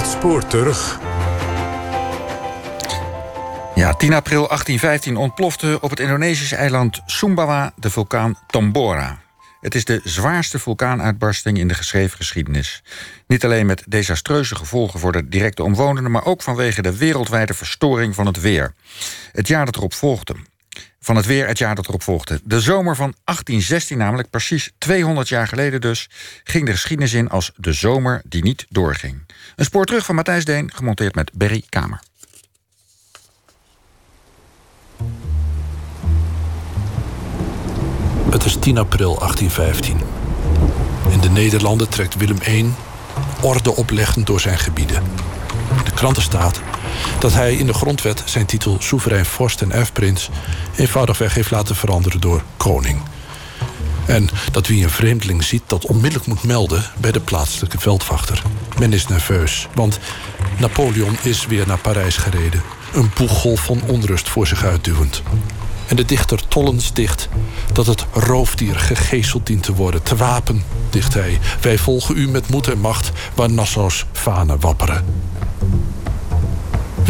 Het spoor terug. Ja, 10 april 1815 ontplofte op het Indonesische eiland Sumbawa de vulkaan Tambora. Het is de zwaarste vulkaanuitbarsting in de geschreven geschiedenis. Niet alleen met desastreuze gevolgen voor de directe omwonenden, maar ook vanwege de wereldwijde verstoring van het weer. Het jaar dat erop volgde. Van het weer het jaar dat erop volgde. De zomer van 1816, namelijk precies 200 jaar geleden dus, ging de geschiedenis in als de zomer die niet doorging. Een spoor terug van Matthijs Deen, gemonteerd met Berry Kamer. Het is 10 april 1815. In de Nederlanden trekt Willem I orde opleggend door zijn gebieden. De kranten staat dat hij in de grondwet zijn titel soeverein vorst en erfprins eenvoudigweg heeft laten veranderen door koning. En dat wie een vreemdeling ziet dat onmiddellijk moet melden bij de plaatselijke veldwachter. Men is nerveus, want Napoleon is weer naar Parijs gereden. Een boeggolf van onrust voor zich uitduwend. En de dichter Tollens dicht dat het roofdier gegezeld dient te worden. Te wapen, dicht hij. Wij volgen u met moed en macht waar Nassau's vanen wapperen.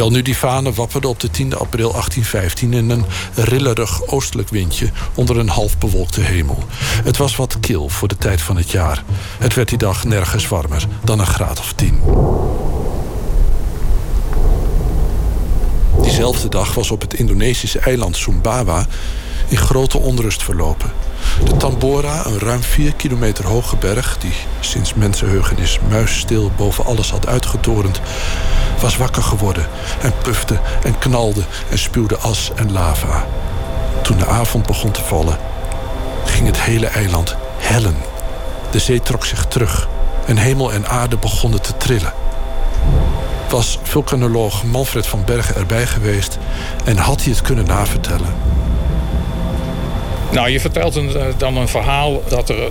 Wel nu die vanen wapperden op de 10 april 1815 in een rillerig oostelijk windje onder een half bewolkte hemel. Het was wat kil voor de tijd van het jaar. Het werd die dag nergens warmer dan een graad of 10. Diezelfde dag was op het Indonesische eiland Sumbawa in grote onrust verlopen. De Tambora, een ruim 4 kilometer hoge berg... die sinds mensenheugenis muisstil boven alles had uitgetorend... was wakker geworden en pufte en knalde en spuwde as en lava. Toen de avond begon te vallen, ging het hele eiland hellen. De zee trok zich terug en hemel en aarde begonnen te trillen was vulkanoloog Manfred van Bergen erbij geweest en had hij het kunnen navertellen. Nou, je vertelt eh, dan een verhaal dat er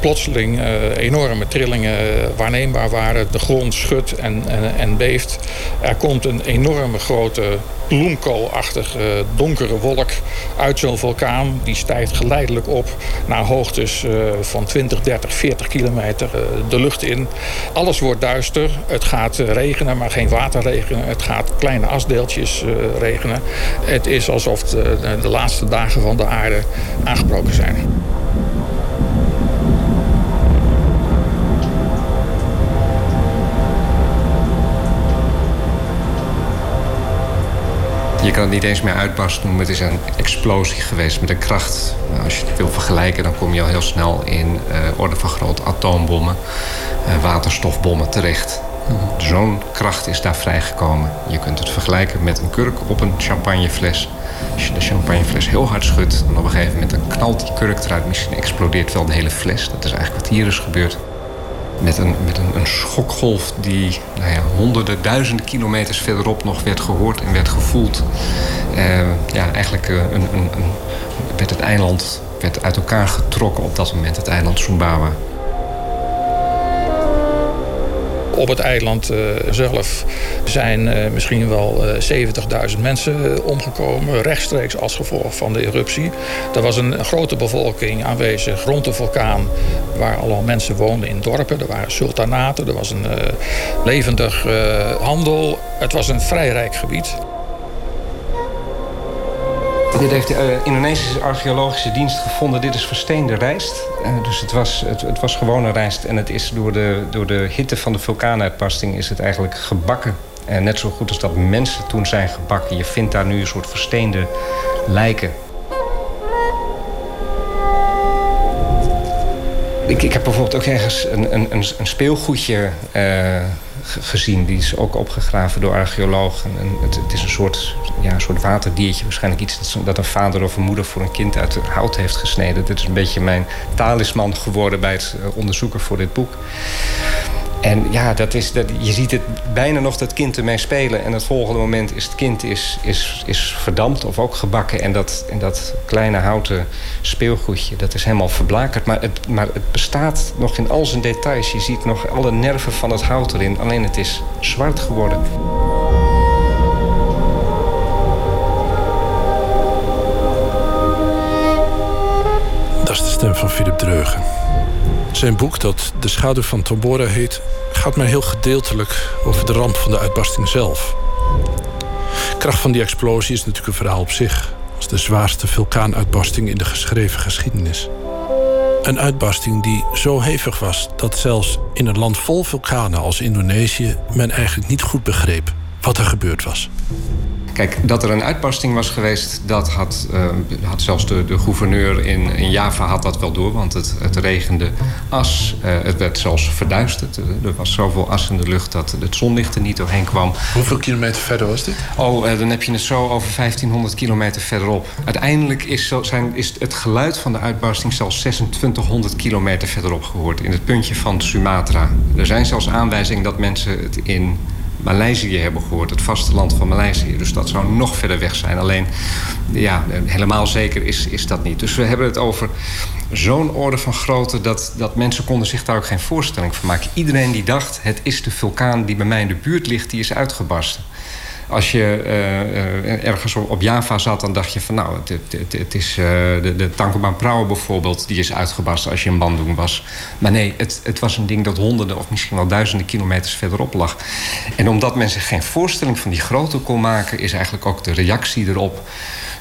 plotseling uh, enorme trillingen waarneembaar waren. De grond schudt en, en, en, beeft. Er komt een enorme grote bloemkoolachtige donkere wolk uit zo'n vulkaan. Die stijgt geleidelijk op naar hoogtes van 20, 30, 40 kilometer de lucht in. Alles wordt duister. Het gaat regenen, maar geen waterregen. Het gaat kleine asdeeltjes regenen. Het is alsof de, de laatste dagen van de aarde aangebroken zijn. Je kan het niet eens meer uitbarst noemen. Het is een explosie geweest met een kracht. Nou, als je het wil vergelijken, dan kom je al heel snel in uh, orde van groot atoombommen, uh, waterstofbommen terecht. Zo'n kracht is daar vrijgekomen. Je kunt het vergelijken met een kurk op een champagnefles. Als je de champagnefles heel hard schudt, dan op een gegeven moment knalt die kurk eruit. Misschien explodeert wel de hele fles. Dat is eigenlijk wat hier is gebeurd met een, met een, schokgolf die nou ja, honderden, duizenden kilometers verderop nog werd gehoord en werd gevoeld. Uh, ja, eigenlijk uh, een, een, een, werd het eiland werd uit elkaar getrokken op dat moment, het eiland Sumbawa. Op het eiland uh, zelf zijn uh, misschien wel uh, 70.000 mensen omgekomen, rechtstreeks als gevolg van de eruptie. Er was een grote bevolking aanwezig rond de vulkaan, waar al mensen woonden in dorpen. Er waren sultanaten, er was een levendig handel. Het was een vrij rijk gebied. Dit heeft de uh, Indonesische archeologische dienst gevonden. Dit is versteende rijst. Uh, dus het was, het, was gewone rijst. En het is door de, door de hitte van de vulkaanuitbarsting is het eigenlijk gebakken. En net zo goed als dat mensen toen zijn gebakken. Je vindt daar nu een soort versteende lijken. Ik, ik heb bijvoorbeeld ook ergens een, een, een speelgoedje uh, gezien. Die is ook opgegraven door archeologen. En het, het, is een soort, ja, soort waterdiertje. Waarschijnlijk iets dat, dat, een vader of een moeder voor een kind uit hout heeft gesneden. Dit is een beetje mijn talisman geworden bij het eh, onderzoeken voor dit boek. En ja, dat is, dat, je ziet het bijna nog dat kind ermee spelen. En het volgende moment is het kind is, is, is verdampt of ook gebakken. En dat, en dat kleine houten speelgoedje, dat is helemaal verblakerd. Maar het, maar het bestaat nog in al zijn details. Je ziet nog alle nerven van het hout erin. Alleen het is zwart geworden. Dat is de stem van Philip Dreugen. Zijn boek, dat De Schaduw van Tambora heet, gaat maar heel gedeeltelijk over de ramp van de uitbarsting zelf. kracht van die explosie is natuurlijk een verhaal op zich, als de zwaarste vulkaanuitbarsting in de geschreven geschiedenis. Een uitbarsting die zo hevig was dat zelfs in een land vol vulkanen als Indonesië men eigenlijk niet goed begreep wat er gebeurd was. Kijk, dat er een uitbarsting was geweest, dat had, uh, had zelfs de, de gouverneur in, in Java had dat wel door. Want het, het regende as. Uh, het werd zelfs verduisterd. Er was zoveel as in de lucht dat het zonlicht er niet doorheen kwam. Hoeveel kilometer verder was dit? Oh, uh, dan heb je het zo over 1500 kilometer verderop. Uiteindelijk is, zijn, is het geluid van de uitbarsting zelfs 2600 kilometer verderop gehoord. In het puntje van Sumatra. Er zijn zelfs aanwijzingen dat mensen het in Maleisië hebben gehoord, het vasteland van Maleisië. Dus dat zou nog verder weg zijn. Alleen, ja, helemaal zeker is, is dat niet. Dus we hebben het over zo'n orde van grootte... Dat, dat mensen konden zich daar ook geen voorstelling van maken. Iedereen die dacht, het is de vulkaan die bij mij in de buurt ligt... die is uitgebarsten. Als je uh, ergens op Java zat, dan dacht je van nou, het, het, is uh, de, de Prauw bijvoorbeeld, die is uitgebarsten als je in Bandung was. Maar nee, het, het was een ding dat honderden of misschien wel duizenden kilometers verderop lag. En omdat men zich geen voorstelling van die grootte kon maken, is eigenlijk ook de reactie erop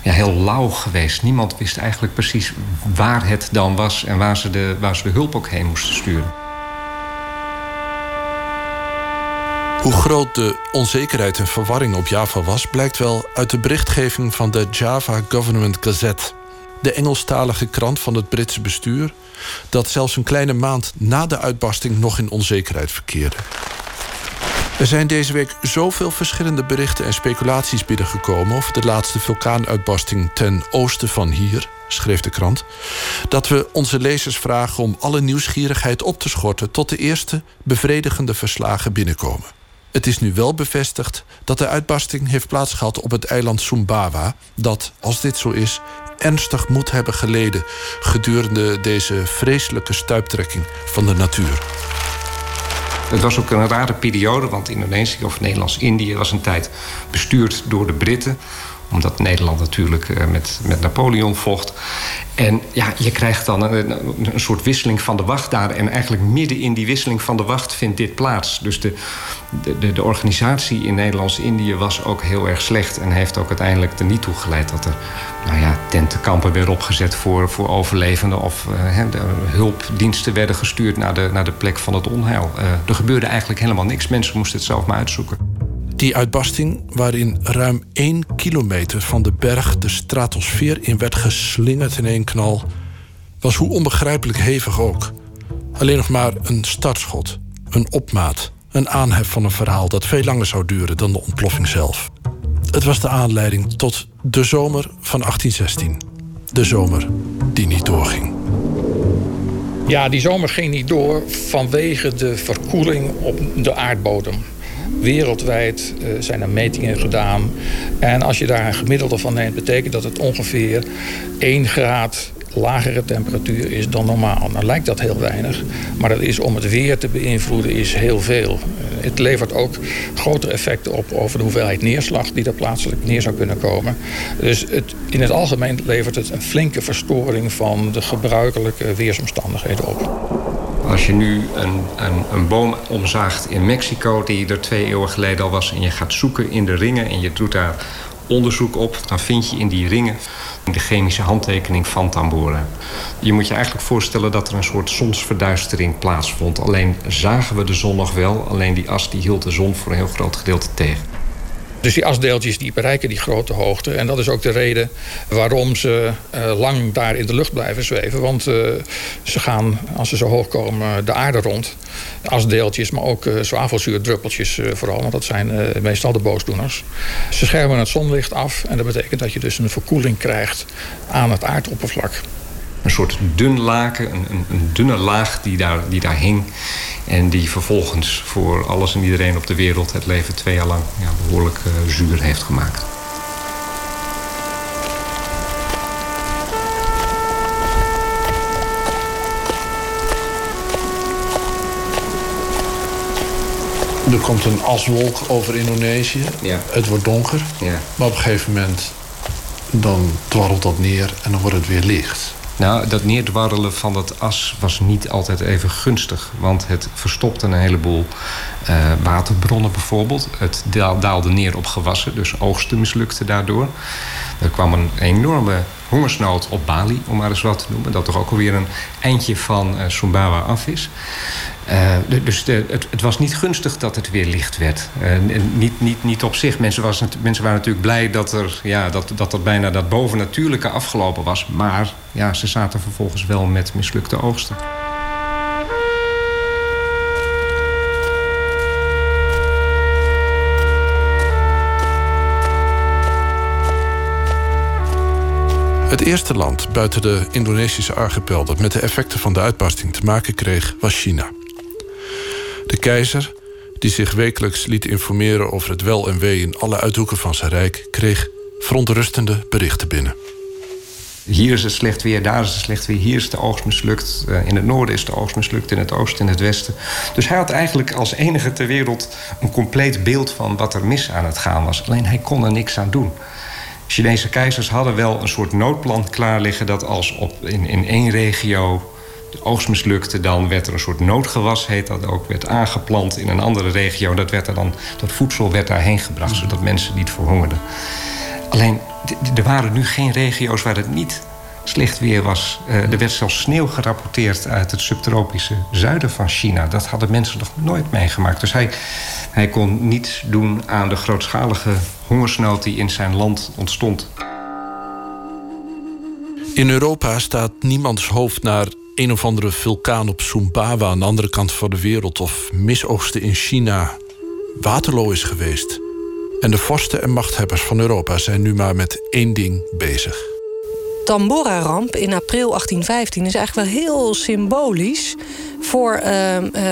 ja, heel lauw geweest. Niemand wist eigenlijk precies waar het dan was en waar ze de, waar ze de hulp ook heen moesten sturen. Hoe groot de onzekerheid en verwarring op Java was, blijkt wel uit de berichtgeving van de Java Government Gazette, de Engelstalige krant van het Britse bestuur, dat zelfs een kleine maand na de uitbarsting nog in onzekerheid verkeerde. Er zijn deze week zoveel verschillende berichten en speculaties binnengekomen over de laatste vulkaanuitbarsting ten oosten van hier, schreef de krant, dat we onze lezers vragen om alle nieuwsgierigheid op te schorten tot de eerste bevredigende verslagen binnenkomen. Het is nu wel bevestigd dat de uitbarsting heeft plaatsgehad op het eiland Sumbawa, dat, als dit zo is, ernstig moet hebben geleden gedurende deze vreselijke stuiptrekking van de natuur. Het was ook een rare periode, want Indonesië of Nederlands-Indië was een tijd bestuurd door de Britten omdat Nederland natuurlijk eh, met, met Napoleon vocht. En ja, je krijgt dan een, een, soort wisseling van de wacht daar. En eigenlijk midden in die wisseling van de wacht vindt dit plaats. Dus de, de, de organisatie in Nederlands-Indië was ook heel erg slecht. En heeft ook uiteindelijk er niet toe geleid dat er nou ja, tentenkampen werden opgezet voor, voor overlevenden. Of uh, hulpdiensten werden gestuurd naar de, naar de plek van het onheil. Uh, er gebeurde eigenlijk helemaal niks. Mensen moesten het zelf maar uitzoeken. Die uitbarsting, waarin ruim één kilometer van de berg de stratosfeer in werd geslingerd in één knal, was hoe onbegrijpelijk hevig ook. Alleen nog maar een startschot, een opmaat, een aanhef van een verhaal dat veel langer zou duren dan de ontploffing zelf. Het was de aanleiding tot de zomer van 1816. De zomer die niet doorging. Ja, die zomer ging niet door vanwege de verkoeling op de aardbodem. Wereldwijd uh, zijn er metingen gedaan. En als je daar een gemiddelde van neemt, betekent dat het ongeveer 1 graad lagere temperatuur is dan normaal. Nou lijkt dat heel weinig, maar dat is om het weer te beïnvloeden is heel veel. Uh, het levert ook grotere effecten op over de hoeveelheid neerslag die er plaatselijk neer zou kunnen komen. Dus het, in het algemeen levert het een flinke verstoring van de gebruikelijke weersomstandigheden op. Als je nu een, een, een, boom omzaagt in Mexico, die er twee eeuwen geleden al was, en je gaat zoeken in de ringen en je doet daar onderzoek op, dan vind je in die ringen de chemische handtekening van Tambora. Je moet je eigenlijk voorstellen dat er een soort zonsverduistering plaatsvond. Alleen zagen we de zon nog wel, alleen die as die hield de zon voor een heel groot gedeelte tegen. Dus die asdeeltjes die bereiken die grote hoogte. En dat is ook de reden waarom ze uh, lang daar in de lucht blijven zweven. Want uh, ze gaan, als ze zo hoog komen, de aarde rond. Asdeeltjes, maar ook uh, zwavelzuurdruppeltjes vooral. Want dat zijn meestal de boosdoeners. Ze schermen het zonlicht af. En dat betekent dat je dus een verkoeling krijgt aan het aardoppervlak een soort dun laken, een, een, een, dunne laag die daar, die daar hing. En die vervolgens voor alles en iedereen op de wereld het leven twee jaar lang ja, behoorlijk uh, zuur heeft gemaakt. Er komt een aswolk over Indonesië. Ja. Het wordt donker. Ja. Maar op een gegeven moment dan dwarrelt dat neer en dan wordt het weer licht. Nou, dat neerdwarrelen van dat as was niet altijd even gunstig. Want het verstopte een heleboel uh, waterbronnen bijvoorbeeld. Het daalde neer op gewassen, dus oogsten mislukte daardoor. Er kwam een enorme hongersnood op Bali, om maar eens wat te noemen. Dat toch ook alweer een eindje van uh, Sumbawa af is. Uh, dus de, het, het, was niet gunstig dat het weer licht werd. Uh, niet, niet, niet op zich. Mensen, was, mensen waren natuurlijk blij dat er, ja, dat, dat bijna dat bovennatuurlijke afgelopen was. Maar ja, ze zaten vervolgens wel met mislukte oogsten. Het eerste land buiten de Indonesische archipel dat met de effecten van de uitbarsting te maken kreeg, was China. De keizer, die zich wekelijks liet informeren over het wel en wee in alle uithoeken van zijn rijk, kreeg verontrustende berichten binnen. Hier is het slecht weer, daar is het slecht weer, hier is de oogst mislukt. Eh, in het noorden is de oogst mislukt, in het oosten, in het westen. Dus hij had eigenlijk als enige ter wereld een compleet beeld van wat er mis aan het gaan was. Alleen hij kon er niks aan doen. Chinese keizers hadden wel een soort noodplan klaar liggen dat als op, in, in één regio de oogst mislukte, dan werd er een soort noodgewas, heet dat ook, werd aangeplant in een andere regio. Dat, werd er dan, dat voedsel werd daarheen gebracht, zodat mensen niet verhongerden. Alleen, er waren nu geen regio's waar het niet slecht weer was. Uh, er werd zelfs sneeuw gerapporteerd uit het subtropische zuiden van China. Dat hadden mensen nog nooit meegemaakt. Dus hij, hij kon niets doen aan de grootschalige hongersnood die in zijn land ontstond. In Europa staat niemands hoofd naar een of andere vulkaan op Sumbawa aan de andere kant van de wereld of misoogsten in China. Waterloo is geweest. En de vorsten en machthebbers van Europa zijn nu maar met één ding bezig. Tambora-ramp in april 1815 is eigenlijk wel heel symbolisch voor uh,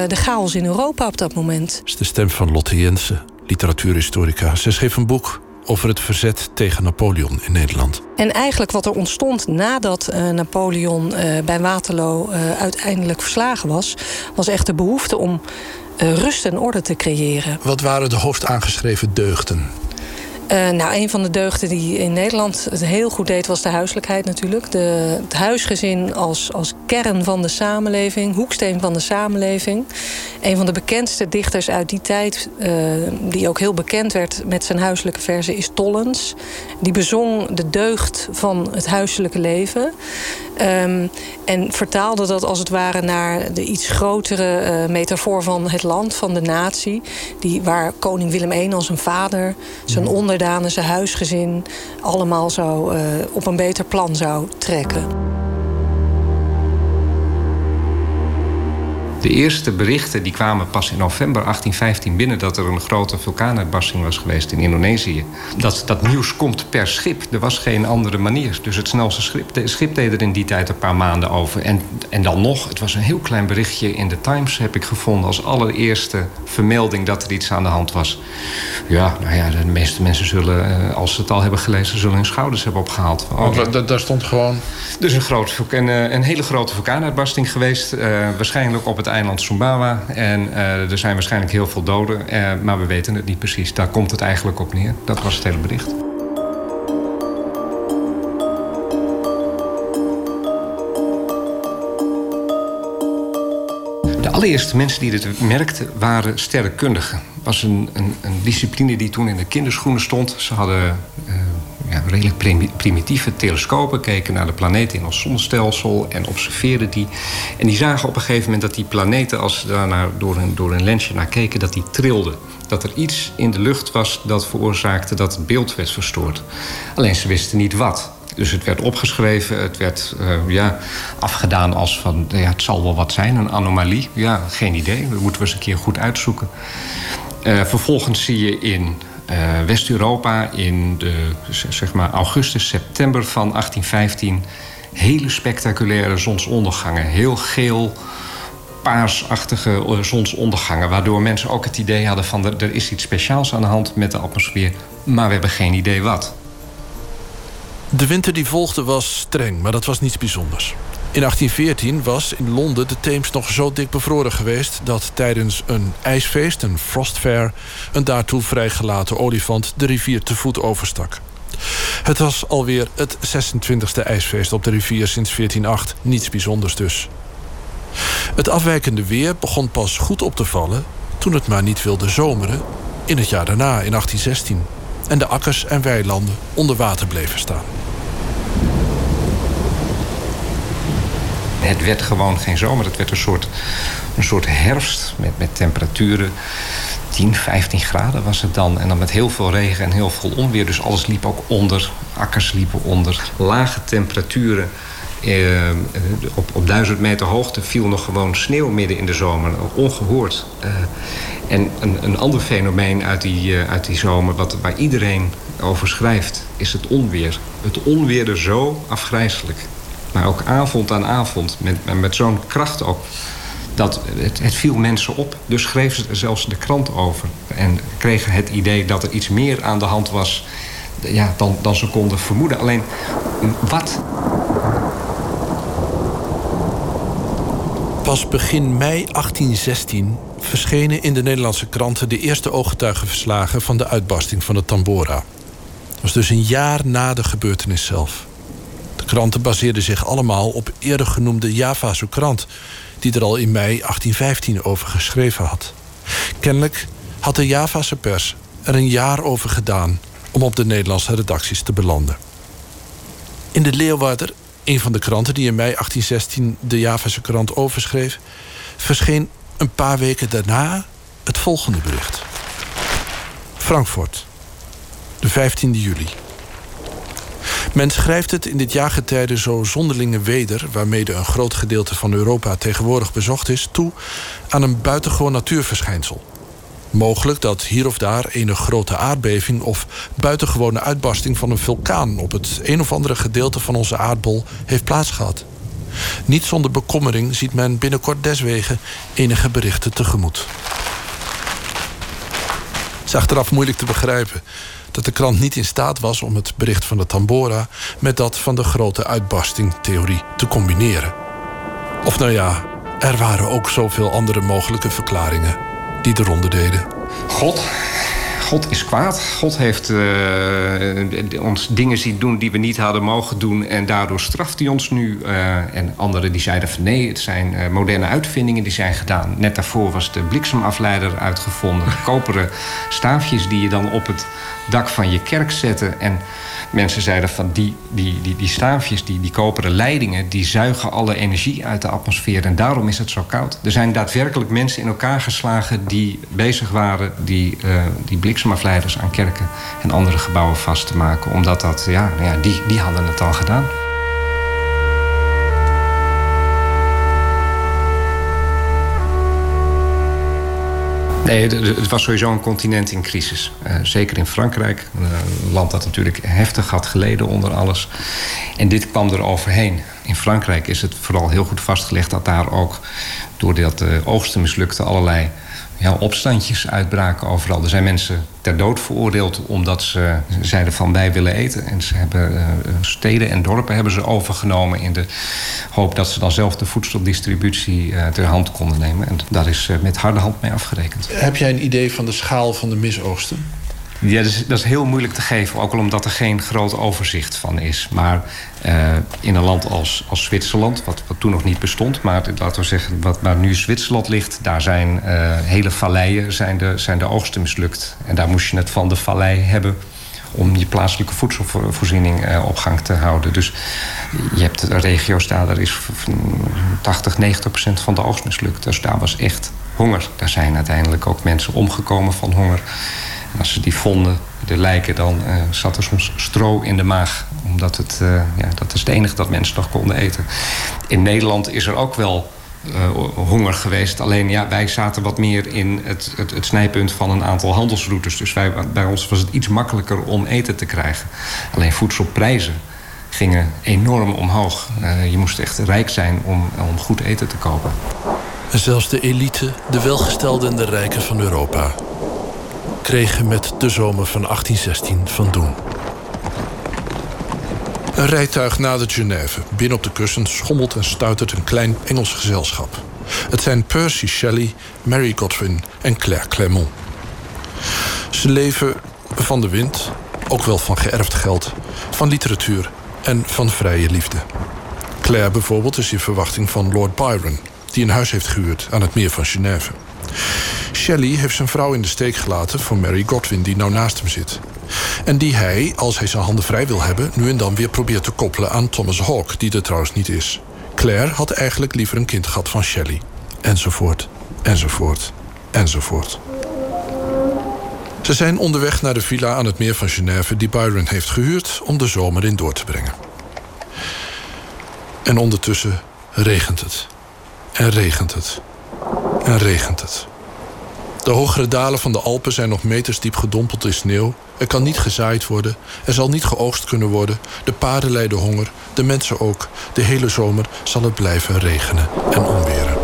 de chaos in Europa op dat moment. Dat is de stem van Lotte Jensen, literatuurhistorica. Ze schreef een boek over het verzet tegen Napoleon in Nederland. En eigenlijk wat er ontstond nadat uh, Napoleon uh, bij Waterloo uh, uiteindelijk verslagen was, was echt de behoefte om rust en orde te creëren. Wat waren de hoofdaangeschreven deugden? Uh, nou, een van de deugden die in Nederland het heel goed deed, was de huiselijkheid natuurlijk. De, het huisgezin als, als kern van de samenleving, hoeksteen van de samenleving. Een van de bekendste dichters uit die tijd, uh, die ook heel bekend werd met zijn huiselijke verzen, is Tollens. Die bezong de deugd van het huiselijke leven. Um, en vertaalde dat als het ware naar de iets grotere uh, metafoor van het land, van de natie. Die, waar koning Willem I als een vader, zijn onderdanen, zijn huisgezin... allemaal zo uh, op een beter plan zou trekken. De eerste berichten die kwamen pas in november 1815 binnen... dat er een grote vulkaanuitbarsting was geweest in Indonesië. Dat, dat nieuws komt per schip. Er was geen andere manier. Dus het snelste schip, de schip deed er in die tijd een paar maanden over. En, en dan nog, het was een heel klein berichtje in de Times... heb ik gevonden als allereerste vermelding dat er iets aan de hand was. Ja, nou ja, de meeste mensen zullen, eh, als ze het al hebben gelezen... zullen hun schouders hebben opgehaald. Oh, daar stond gewoon... Dus een, groot, een, eh, een hele grote vulkaanuitbarsting geweest. Uh, waarschijnlijk op het eiland Sumbawa. En uh, er zijn waarschijnlijk heel veel doden, uh, maar we weten het niet precies. Daar komt het eigenlijk op neer. Dat was het hele bericht. De allereerste mensen die dit merkten waren sterrenkundigen. Het was een, een, een, discipline die toen in de kinderschoenen stond. Ze hadden uh, redelijk primitieve telescopen, keken naar de planeten in ons zonnestelsel en observeerden die. En die zagen op een gegeven moment dat die planeten, als ze daar door, een, door een lensje naar keken, dat die trilden. Dat er iets in de lucht was dat veroorzaakte dat het beeld werd verstoord. Alleen ze wisten niet wat. Dus het werd opgeschreven, het werd uh, ja, afgedaan als van... Ja, het zal wel wat zijn, een anomalie. Ja, geen idee, dat moeten we eens een keer goed uitzoeken. Uh, vervolgens zie je in uh, West-Europa in de zeg maar augustus, september van 1815 hele spectaculaire zonsondergangen. Heel geel, paarsachtige zonsondergangen. Waardoor mensen ook het idee hadden van er is iets speciaals aan de hand met de atmosfeer. Maar we hebben geen idee wat. De winter die volgde was streng, maar dat was niets bijzonders. In 1814 was in Londen de Theems nog zo dik bevroren geweest... dat tijdens een ijsfeest, een frost fair... een daartoe vrijgelaten olifant de rivier te voet overstak. Het was alweer het 26e ijsfeest op de rivier sinds 1408. Niets bijzonders dus. Het afwijkende weer begon pas goed op te vallen toen het maar niet wilde zomeren in het jaar daarna, in 1816. En de akkers en weilanden onder water bleven staan. Het werd gewoon geen zomer. Het werd een soort, een soort herfst met, met temperaturen. 10, 15 graden was het dan. En dan met heel veel regen en heel veel onweer. Dus alles liep ook onder. Akkers liepen onder. Lage temperaturen. Eh, op, op duizend meter hoogte viel nog gewoon sneeuw midden in de zomer. Ongehoord. Eh, en een, een ander fenomeen uit die, uh, uit die zomer... Wat, waar iedereen over schrijft, is het onweer. Het onweerde zo afgrijzelijk. Maar ook avond aan avond, met, met zo'n kracht ook... dat het, het viel mensen op. Dus schreef ze zelfs de krant over. En kregen het idee dat er iets meer aan de hand was... Ja, dan, dan ze konden vermoeden. Alleen, wat Pas begin mei 1816 verschenen in de Nederlandse kranten de eerste ooggetuigenverslagen van de uitbarsting van de Tambora. Dat was dus een jaar na de gebeurtenis zelf. Kranten baseerden zich allemaal op eerder genoemde Javase krant, die er al in mei 1815 over geschreven had. Kennelijk had de Javase pers er een jaar over gedaan om op de Nederlandse redacties te belanden. In de Leeuwarder een van de kranten die in mei 1816 de Javase krant overschreef, verscheen een paar weken daarna het volgende bericht. Frankfurt, de 15e juli. Men schrijft het in dit jaargetijde zo zonderlinge weder, waarmee een groot gedeelte van Europa tegenwoordig bezocht is, toe aan een buitengewoon natuurverschijnsel. Mogelijk dat hier of daar een grote aardbeving of buitengewone uitbarsting van een vulkaan op het een of andere gedeelte van onze aardbol heeft plaatsgehad. Niet zonder bekommering ziet men binnenkort deswegen enige berichten tegemoet. Het is achteraf moeilijk te begrijpen dat de krant niet in staat was om het bericht van de Tambora met dat van de grote uitbarstingtheorie te combineren. Of nou ja, er waren ook zoveel andere mogelijke verklaringen die de ronde deden. God. God is kwaad. God heeft uh, ons dingen zien doen die we niet hadden mogen doen. En daardoor straft hij ons nu. Uh, en anderen die zeiden van nee, het zijn uh, moderne uitvindingen die zijn gedaan. Net daarvoor was de bliksemafleider uitgevonden. Koperen staafjes die je dan op het dak van je kerk zette. En mensen zeiden van die, die, die, die staafjes, die, die koperen leidingen... die zuigen alle energie uit de atmosfeer en daarom is het zo koud. Er zijn daadwerkelijk mensen in elkaar geslagen die bezig waren... die, uh, die bliksemafleiders aan kerken en andere gebouwen vast te maken. Omdat dat, ja, nou ja die, die hadden het al gedaan. Nee, het was sowieso een continent in crisis. Uh, zeker in Frankrijk, een land dat natuurlijk heftig had geleden onder alles. En dit kwam er overheen. In Frankrijk is het vooral heel goed vastgelegd dat daar ook... doordat de oogsten mislukte allerlei ja, opstandjes uitbraken overal. Er zijn mensen ter dood veroordeeld omdat ze zeiden van wij willen eten. En ze hebben uh, steden en dorpen hebben ze overgenomen in de hoop dat ze dan zelf de voedseldistributie uh, ter hand konden nemen. En daar is uh, met harde hand mee afgerekend. Heb jij een idee van de schaal van de misoogsten? Ja, dat is, dat is, heel moeilijk te geven, ook al omdat er geen groot overzicht van is. Maar uh, in een land als, als Zwitserland, wat, wat toen nog niet bestond... maar laten we zeggen, wat, waar nu Zwitserland ligt... daar zijn uh, hele valleien zijn de, zijn de oogsten mislukt. En daar moest je het van de vallei hebben om je plaatselijke voedselvoorziening uh, op gang te houden. Dus je hebt regio's daar, daar is 80, 90 procent van de oogst mislukt. Dus daar was echt honger. Daar zijn uiteindelijk ook mensen omgekomen van honger. Als ze die vonden, de lijken, dan uh, zat er soms stro in de maag. Omdat het, uh, ja, dat is het enige dat mensen nog konden eten. In Nederland is er ook wel uh, honger geweest. Alleen ja, wij zaten wat meer in het, het, het, snijpunt van een aantal handelsroutes. Dus wij, bij ons was het iets makkelijker om eten te krijgen. Alleen voedselprijzen gingen enorm omhoog. je moest echt rijk zijn om, om goed eten te kopen. En zelfs de elite, de welgestelden en de rijken van Europa kregen met de zomer van 1816 van doen. Een rijtuig nadert Genève. Binnen op de kussens schommelt en stuitert een klein Engels gezelschap. Het zijn Percy Shelley, Mary Godwin en Claire Clermont. Ze leven van de wind Ook wel van geërfd geld, van literatuur en van vrije liefde. Claire bijvoorbeeld is in verwachting van Lord Byron, die een huis heeft gehuurd aan het meer van Genève. Shelley heeft zijn vrouw in de steek gelaten voor Mary Godwin, die nou naast hem zit. En die hij, als hij zijn handen vrij wil hebben, nu en dan weer probeert te koppelen aan Thomas Hawke, die er trouwens niet is. Claire had eigenlijk liever een kind gehad van Shelley. Enzovoort, enzovoort, enzovoort. Ze zijn onderweg naar de villa aan het meer van Genève die Byron heeft gehuurd om de zomer in door te brengen. En ondertussen regent het. En regent het. En regent het. De hogere dalen van de Alpen zijn nog meters diep gedompeld in sneeuw. Er kan niet gezaaid worden. Er zal niet geoogst kunnen worden. De paarden lijden honger. De mensen ook. De hele zomer zal het blijven regenen en onweren.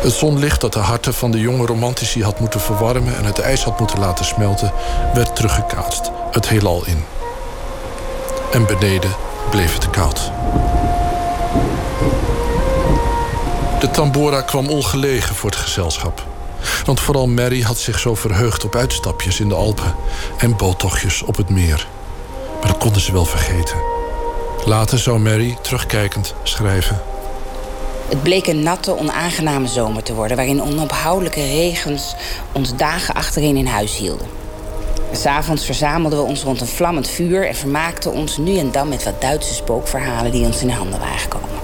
Het zonlicht dat de harten van de jonge romantici had moeten verwarmen en het ijs had moeten laten smelten, werd teruggekaatst, het heelal in. En beneden bleef het koud. De tambora kwam ongelegen voor het gezelschap. Want vooral Mary had zich zo verheugd op uitstapjes in de Alpen en boottochtjes op het meer. Maar dat konden ze wel vergeten. Later zou Mary, terugkijkend, schrijven. Het bleek een natte, onaangename zomer te worden... waarin onophoudelijke regens ons dagen achtereen in huis hielden. S'avonds verzamelden we ons rond een vlammend vuur... en vermaakten ons nu en dan met wat Duitse spookverhalen... die ons in de handen waren gekomen.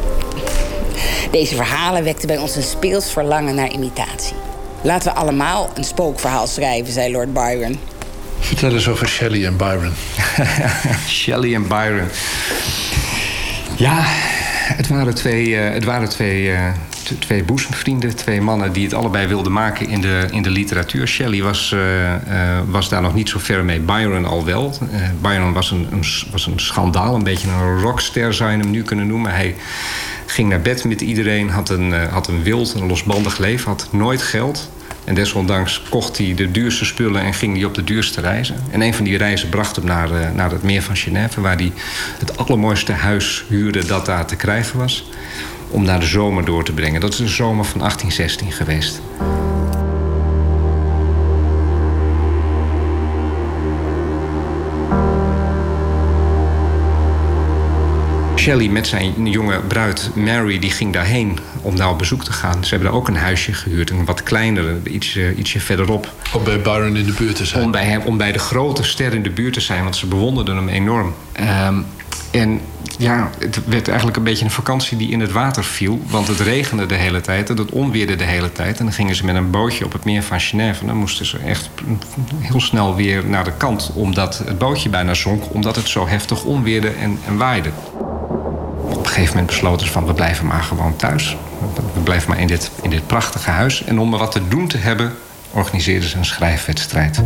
Deze verhalen wekten bij ons een speels verlangen naar imitatie. Laten we allemaal een spookverhaal schrijven, zei Lord Byron. Vertel eens over Shelley en Byron. Shelley en Byron. Ja, het waren twee, uh, het waren twee, uh, twee boezemvrienden. Twee mannen die het allebei wilden maken in de, in de literatuur. Shelley was, uh, was daar nog niet zo ver mee. Byron al wel. Byron was een, was een schandaal. Een beetje een rockster zou je hem nu kunnen noemen. Hij ging naar bed met iedereen. Had een, had een wild, een losbandig leven. Had nooit geld. En desondanks kocht hij de duurste spullen en ging hij op de duurste reizen. En een van die reizen bracht hem naar, naar het meer van Genève... waar hij het allermooiste huis huurde dat daar te krijgen was... om naar de zomer door te brengen. Dat is de zomer van 1816 geweest. Shelley met zijn jonge bruid Mary die ging daarheen om daar op bezoek te gaan. Ze hebben daar ook een huisje gehuurd, een wat kleinere, ietsje, ietsje verderop. Om bij Byron in de buurt te zijn? Om bij, hem, om bij de grote ster in de buurt te zijn, want ze bewonderden hem enorm. Um, en ja, het werd eigenlijk een beetje een vakantie die in het water viel. Want het regende de hele tijd en het onweerde de hele tijd. En dan gingen ze met een bootje op het meer van Genève. En dan moesten ze echt heel snel weer naar de kant. Omdat het bootje bijna zonk, omdat het zo heftig onweerde en, en waaide op een gegeven moment besloten ze van we blijven maar gewoon thuis. We blijven maar in dit, in dit prachtige huis. En om er wat te doen te hebben, organiseerden ze een schrijfwedstrijd.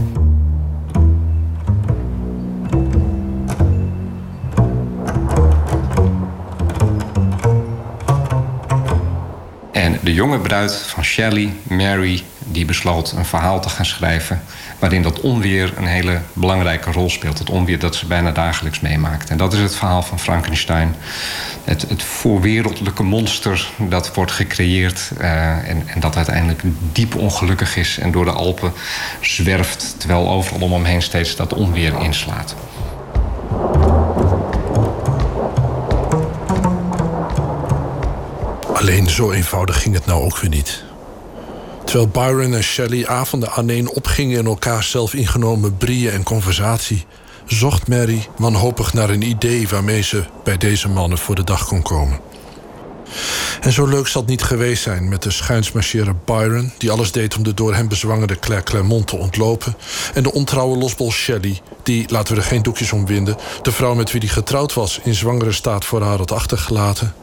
De jonge bruid van Shelley, Mary, die besloot een verhaal te gaan schrijven waarin dat onweer een hele belangrijke rol speelt. Het onweer dat ze bijna dagelijks meemaakt. En dat is het verhaal van Frankenstein. Het, het voorwereldelijke monster dat wordt gecreëerd... Uh, en, en, dat uiteindelijk diep ongelukkig is en door de Alpen zwerft... terwijl overal om hem heen steeds dat onweer inslaat. Alleen zo eenvoudig ging het nou ook weer niet. Terwijl Byron en Shelley avonden aaneen opgingen in elkaar zelf ingenomen brieën en conversatie, zocht Mary wanhopig naar een idee waarmee ze bij deze mannen voor de dag kon komen. En zo leuk zal het niet geweest zijn met de schuinsmarcheerde Byron, die alles deed om de door hem bezwangerde Claire Clermont te ontlopen, en de ontrouwe losbol Shelley, die, laten we er geen doekjes om winden, de vrouw met wie hij getrouwd was in zwangere staat voor haar had achtergelaten.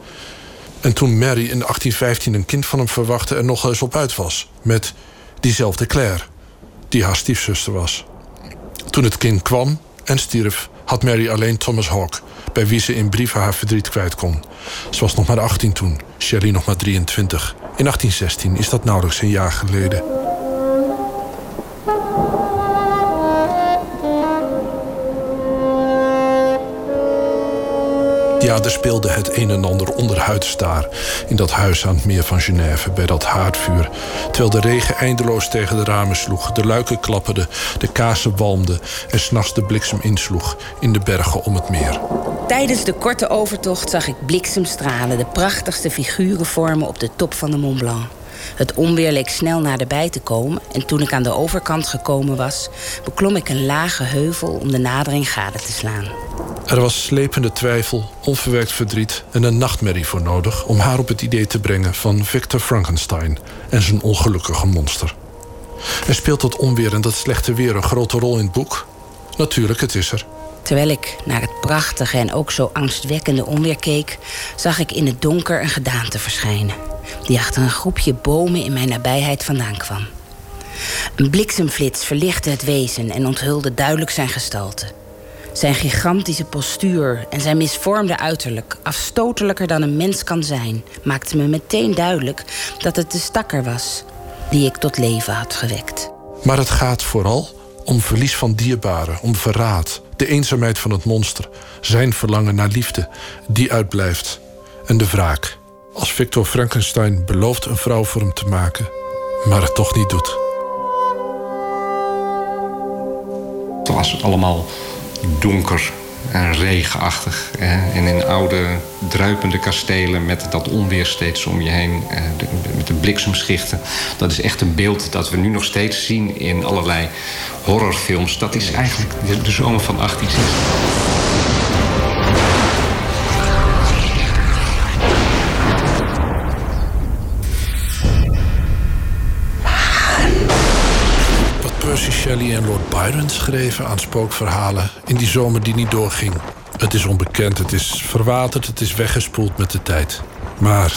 En toen Mary in 1815 een kind van hem verwachtte... er nog eens op uit was. Met diezelfde Claire, die haar stiefzuster was. Toen het kind kwam en stierf, had Mary alleen Thomas Hawke... bij wie ze in brieven haar verdriet kwijt kon. Ze was nog maar 18 toen, Shelley nog maar 23. In 1816 is dat nauwelijks een jaar geleden. Ja, er speelde het een en ander onderhuids daar... in dat huis aan het meer van Genève, bij dat haardvuur. Terwijl de regen eindeloos tegen de ramen sloeg... de luiken klapperden, de kazen walmden... en s'nachts de bliksem insloeg in de bergen om het meer. Tijdens de korte overtocht zag ik bliksemstralen... de prachtigste figuren vormen op de top van de Mont Blanc. Het onweer leek snel naderbij te komen... en toen ik aan de overkant gekomen was... beklom ik een lage heuvel om de nadering gade te slaan. Er was slepende twijfel, onverwerkt verdriet en een nachtmerrie voor nodig om haar op het idee te brengen van Victor Frankenstein en zijn ongelukkige monster. En speelt dat onweer en dat slechte weer een grote rol in het boek? Natuurlijk, het is er. Terwijl ik naar het prachtige en ook zo angstwekkende onweer keek, zag ik in het donker een gedaante verschijnen, die achter een groepje bomen in mijn nabijheid vandaan kwam. Een bliksemflits verlichtte het wezen en onthulde duidelijk zijn gestalte. Zijn gigantische postuur en zijn misvormde uiterlijk, afstotelijker dan een mens kan zijn, maakte me meteen duidelijk dat het de stakker was die ik tot leven had gewekt. Maar het gaat vooral om verlies van dierbaren, om verraad, de eenzaamheid van het monster, zijn verlangen naar liefde, die uitblijft, en de wraak. Als Victor Frankenstein belooft een vrouw voor hem te maken, maar het toch niet doet. Het was allemaal donker en regenachtig. En in oude druipende kastelen met dat onweer steeds om je heen. Met de bliksemschichten. Dat is echt een beeld dat we nu nog steeds zien in allerlei horrorfilms. Dat is eigenlijk de zomer van 1860. Shelley en Lord Byron schreven aan spookverhalen in die zomer die niet doorging. Het is onbekend, het is verwaterd, het is weggespoeld met de tijd. Maar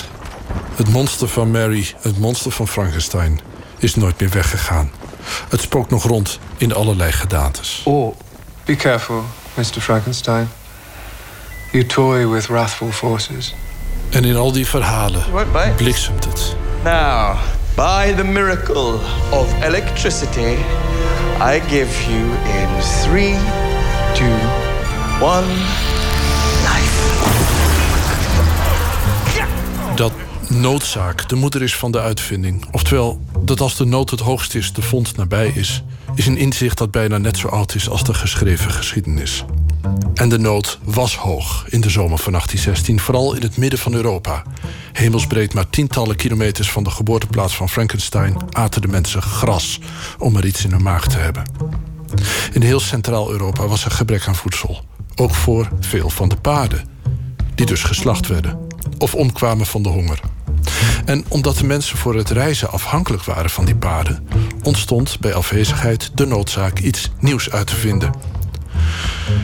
het monster van Mary, het monster van Frankenstein, is nooit meer weggegaan. Het spookt nog rond in allerlei gedaantes. Oh, be careful, Mr. Frankenstein. You toy with wrathful forces. En in al die verhalen bliksemt het. Now, by the miracle of electricity, I give you in three, two, one, life. Dat noodzaak de moeder is van de uitvinding. Oftewel, dat als de nood het hoogst is, de vondst nabij is... is een inzicht dat bijna net zo oud is als de geschreven geschiedenis. En de nood was hoog in de zomer van 1816, vooral in het midden van Europa. Hemelsbreed maar tientallen kilometers van de geboorteplaats van Frankenstein aten de mensen gras om er iets in hun maag te hebben. In heel Centraal-Europa was er gebrek aan voedsel, ook voor veel van de paarden, die dus geslacht werden of omkwamen van de honger. En omdat de mensen voor het reizen afhankelijk waren van die paarden, ontstond bij afwezigheid de noodzaak iets nieuws uit te vinden.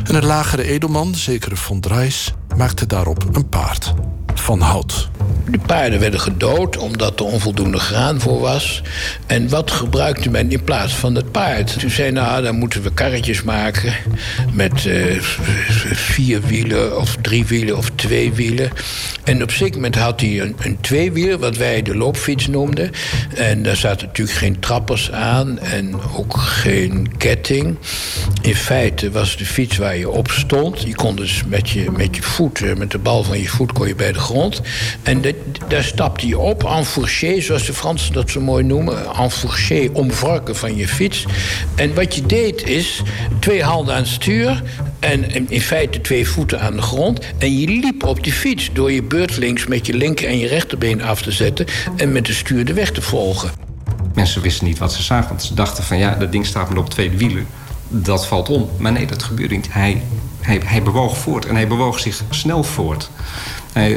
En een lagere edelman, zekere von Dreis, maakte daarop een paard van hout. De paarden werden gedood omdat er onvoldoende graan voor was. En wat gebruikte men in plaats van het paard? Toen zei nou, dan moeten we karretjes maken met uh, vier wielen of drie wielen of twee wielen. En op zeker moment had hij een, een tweewiel, wat wij de loopfiets noemden. En daar zaten natuurlijk geen trappers aan en ook geen ketting. In feite was de fiets waar je op stond. Je kon dus met je, met je voet, eh, met de bal van je voet, kon je bij de grond. En daar stapte je op, en fourché, zoals de Fransen dat zo mooi noemen. En fourché, omvarken van je fiets. En wat je deed is twee handen aan het stuur... en in feite twee voeten aan de grond. En je liep op die fiets door je beurtelings met je linker en je rechterbeen af te zetten... en met de stuur de weg te volgen. Mensen wisten niet wat ze zagen, want ze dachten van... ja, dat ding staat maar op twee wielen, dat valt om. Maar nee, dat gebeurde niet. Hij, hij, bewoog voort en hij bewoog zich snel voort.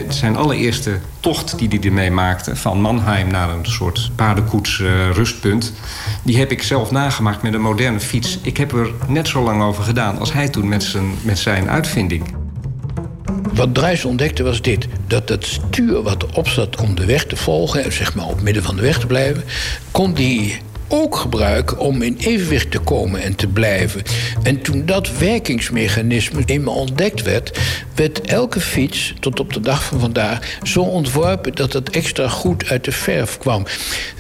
zijn allereerste tocht die hij ermee maakte... van Mannheim naar een soort paardenkoets uh, rustpunt... die heb ik zelf nagemaakt met een moderne fiets. Ik heb er net zo lang over gedaan als hij toen met zijn, met zijn uitvinding. Wat Druis ontdekte was dit. Dat het stuur wat erop zat om de weg te volgen... zeg maar op midden van de weg te blijven... kon die ook gebruiken om in evenwicht te komen en te blijven. En toen dat werkingsmechanisme eenmaal ontdekt werd, werd elke fiets tot op de dag van vandaag zo ontworpen dat het extra goed uit de verf kwam.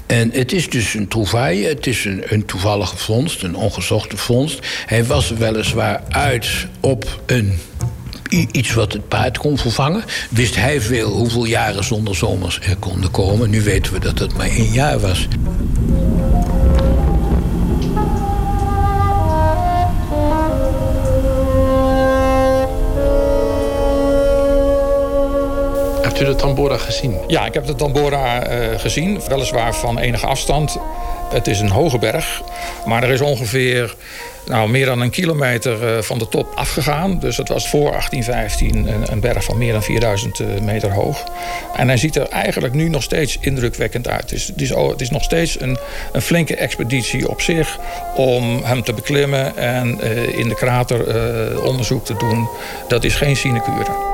En het is dus een trouvaille, het is een, een toevallige vondst, een ongezochte vondst. Hij was weliswaar uit op een iets wat het paard kon vervangen. Wist hij veel hoeveel jaren zonder zomers er konden komen. Nu weten we dat het maar één jaar was. U de Tambora gezien? Ja, ik heb de Tambora uh, gezien. Weliswaar van enige afstand. Het is een hoge berg. Maar er is ongeveer nou, meer dan een kilometer uh, van de top afgegaan. Dus het was voor 1815 een, een berg van meer dan 4000 uh, meter hoog. En hij ziet er eigenlijk nu nog steeds indrukwekkend uit. Het is, het is nog steeds een, een, flinke expeditie op zich om hem te beklimmen en uh, in de krater onderzoek te doen. Dat is geen sinecure.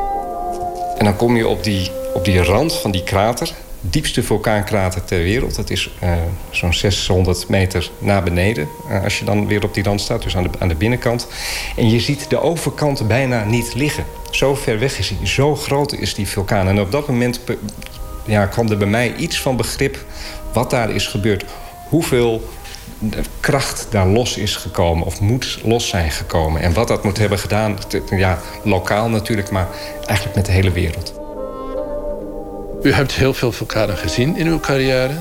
En dan kom je op die, op die rand van die krater. Diepste vulkaankrater ter wereld. Dat is uh, zo'n 600 meter naar beneden. Uh, als je dan weer op die rand staat, dus aan de, aan de binnenkant. En je ziet de overkant bijna niet liggen. Zo ver weg is hij. Zo groot is die vulkaan. En op dat moment ja, kwam er bij mij iets van begrip wat daar is gebeurd. Hoeveel kracht daar los is gekomen of moet los zijn gekomen. En wat dat moet hebben gedaan, ja, lokaal natuurlijk, maar eigenlijk met de hele wereld. U hebt heel veel vulkanen gezien in uw carrière.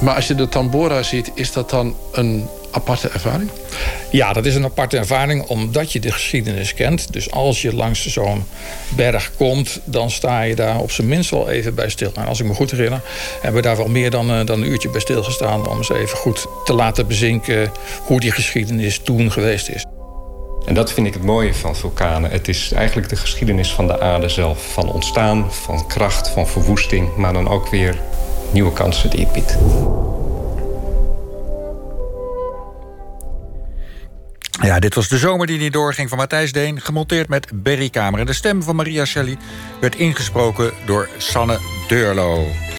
Maar als je de Tambora ziet, is dat dan een aparte ervaring? Ja, dat is een aparte ervaring omdat je de geschiedenis kent. Dus als je langs zo'n berg komt, dan sta je daar op zijn minst wel even bij stil. Nou, als ik me goed herinner, hebben we daar wel meer dan, dan een uurtje bij stilgestaan... om eens even goed te laten bezinken hoe die geschiedenis toen geweest is. En dat vind ik het mooie van vulkanen. Het is eigenlijk de geschiedenis van de aarde zelf. Van ontstaan, van kracht, van verwoesting... maar dan ook weer nieuwe kansen die het biedt. Ja, dit was de zomer die niet doorging van Matthijs Deen... gemonteerd met Berry Kamer. En de stem van Maria Shelley werd ingesproken door Sanne Deurlo.